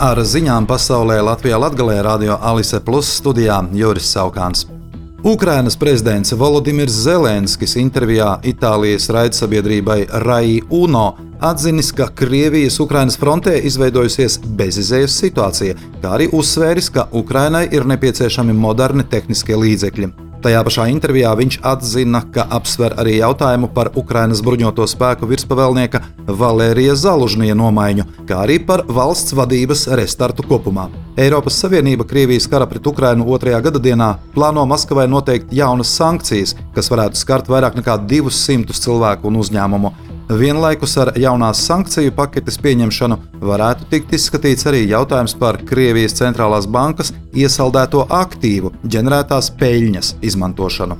Ar ziņām pasaulē Latvijā Latvijā radio Alise Plus studijā Juris Saukāns. Ukrainas prezidents Volodimirs Zelenskis intervijā Itālijas raidsabiedrībai Rai Uno atzinis, ka Krievijas Ukrainas frontē izveidojusies bezizējas situācija, kā arī uzsvēris, ka Ukrainai ir nepieciešami moderni tehniskie līdzekļi. Tajā pašā intervijā viņš atzina, ka apsver arī jautājumu par Ukrainas bruņoto spēku virspavēlnieka Valērija Zalužņija nomaiņu, kā arī par valsts vadības restartu kopumā. Eiropas Savienība Krievijas kara pret Ukrainu otrajā gada dienā plāno Maskavai noteikt jaunas sankcijas, kas varētu skart vairāk nekā 200 cilvēku un uzņēmumu. Vienlaikus ar jaunās sankciju paketes pieņemšanu varētu tikt izskatīts arī jautājums par Krievijas centrālās bankas iesaldēto aktīvu ģenerētās peļņas izmantošanu.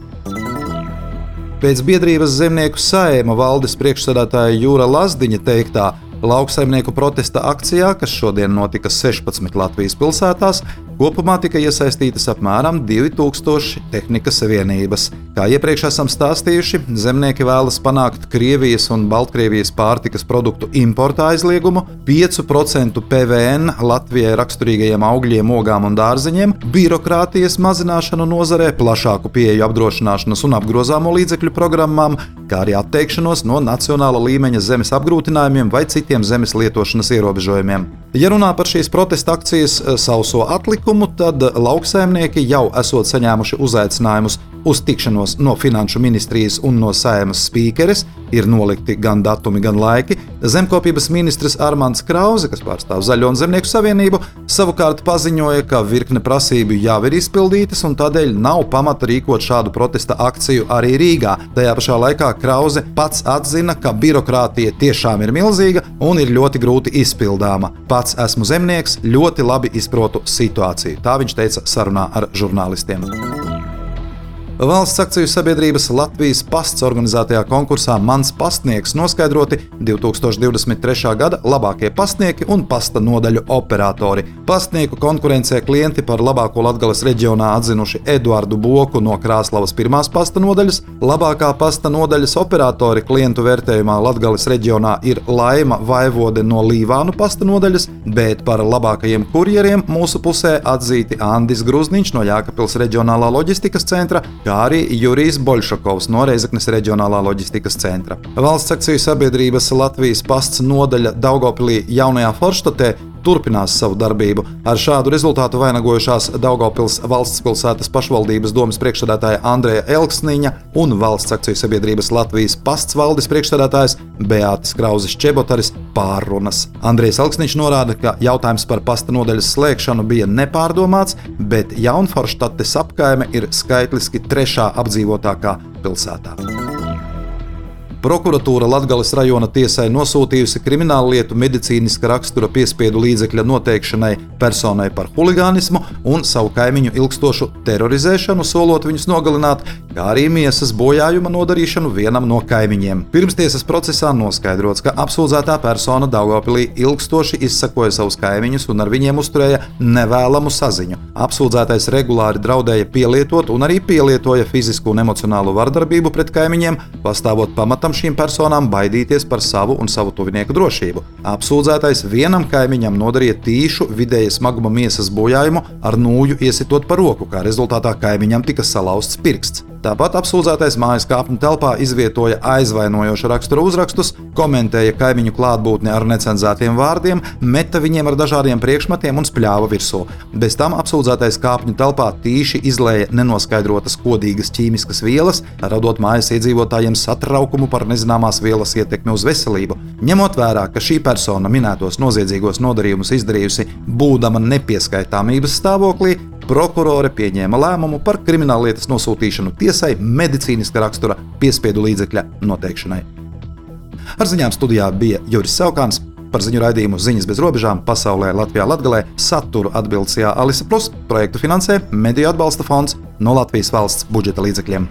Pēc biedrības zemnieku saima valdes priekšsēdētāja Jūra Lazdiņa teiktā, lauksaimnieku protesta akcijā, kas šodien notika 16 Latvijas pilsētās, Kopumā tika iesaistītas apmēram 2000 tehnikas vienības. Kā iepriekš esam stāstījuši, zemnieki vēlas panākt Krievijas un Baltkrievijas pārtikas produktu importa aizliegumu, 5% PVN Latvijai raksturīgajiem augļiem, ogām un dārzeņiem, birokrātijas mazināšanu nozarē, plašāku pieeju apdrošināšanas un apgrozāmo līdzekļu programmām, kā arī atteikšanos no nacionāla līmeņa zemes apgrūtinājumiem vai citiem zemes lietošanas ierobežojumiem. Ja runā par šīs protesta akcijas eh, sauso atlikumu, tad lauksaimnieki jau esot saņēmuši uzaicinājumus uz tikšanos no Finanšu ministrijas un no Sēmas spīkeres, ir nolikti gan datumi, gan laiki. Zemkopības ministrs Armāns Krause, kas pārstāv Zaļo un Zemnieku savienību, savukārt paziņoja, ka virkne prasību jau ir izpildītas un tādēļ nav pamata rīkot šādu protesta akciju arī Rīgā. Tajā pašā laikā Krause pats atzina, ka birokrātija tiešām ir milzīga un ir ļoti grūti izpildāma. Pats esmu zemnieks, ļoti labi izprotu situāciju. Tā viņš teica sarunā ar žurnālistiem. Valsts akciju sabiedrības Latvijas pasts organizētajā konkursā Mans pastnieks noskaidroti 2023. gada labākie pastnieki un pasta nodaļu operatori. Pastnieku konkurencē klienti par labāko Latvijas reģionā atzinuši Eduardu Boku no Krāslavas pirmās pasta nodaļas. Labākā pasta nodaļas operatori klientu vērtējumā Latvijas reģionā ir Laima Vaivode no Līvānu pasta nodaļas, bet par labākajiem kurjeriem mūsu pusē atzīti Andis Gruzniņš no Jākapils reģionālā loģistikas centra, kā arī Jurijs Boļšakovs no Reizeknas reģionālā loģistikas centra. Valsts akciju sabiedrības Latvijas pasts nodaļa Daugopilī jaunajā Forštatē turpinās savu darbību. Ar šādu rezultātu vainagojušās Daugopils valsts pilsētas pašvaldības domas priekšsēdētāja Andreja Elksniņa un valsts akciju sabiedrības Latvijas pasts valdes priekšsēdētājs Beātis Krauzes Čebotaris pārrunas. Andrejs Elksniņš norāda, ka jautājums par pasta nodaļas slēgšanu bija nepārdomāts, bet Jaunforštates apkaime ir skaitliski trešā apdzīvotākā pilsētā. Prokuratūra Latvijas rajona tiesai nosūtījusi kriminālu lietu medicīniska rakstura piespiedu līdzekļa noteikšanai personai par huligānismu un savu kaimiņu ilgstošu terorizēšanu, solot viņus nogalināt, kā arī miesas bojājuma nodarīšanu vienam no kaimiņiem. Pirmstiesas procesā noskaidrots, ka apsūdzētā persona Daugopilī ilgstoši izsakoja savus kaimiņus un ar viņiem uzturēja nevēlamu saziņu. Apsūdzētais regulāri draudēja pielietot un arī pielietoja fizisku un emocionālu vardarbību pret kaimiņiem, pastāvot pamatam šīm personām baidīties par savu un savu tuvinieku drošību. Apsūdzētais vienam kaimiņam nodarīja tīšu vidēja smaguma miesas bojājumu ar nūju iesitot pa roku, kā rezultātā kaimiņam tika salauzts pirksts. Tāpat apsūdzētais mājas kāpņu telpā izvietoja aizvainojošu raksturu uzrakstus, komentēja kaimiņu klātbūtni ar necenzētiem vārdiem, meta viņiem ar dažādiem priekšmetiem un spļāva virsū. Bez tam apsūdzētais kāpņu telpā tīši izlēja nenoskaidrotas kodīgas ķīmiskas vielas, radot mājas iedzīvotājiem satraukumu par nezināmās vielas ietekmi uz veselību. Ņemot vērā, ka šī persona minētos noziedzīgos nodarījumus izdarījusi būdama nepieskaitāmības stāvoklī, prokurore pieņēma lēmumu par krimināllietas nosūtīšanu tiesai medicīniska rakstura piespiedu līdzekļa noteikšanai. Ar ziņām studijā bija Juris Saukāns. Par ziņu raidījumu Ziņas bez robežām pasaulē Latvijā Latgalē saturu atbilstajā Alisa Plus projektu finansē Mediju atbalsta fonds no Latvijas valsts budžeta līdzekļiem.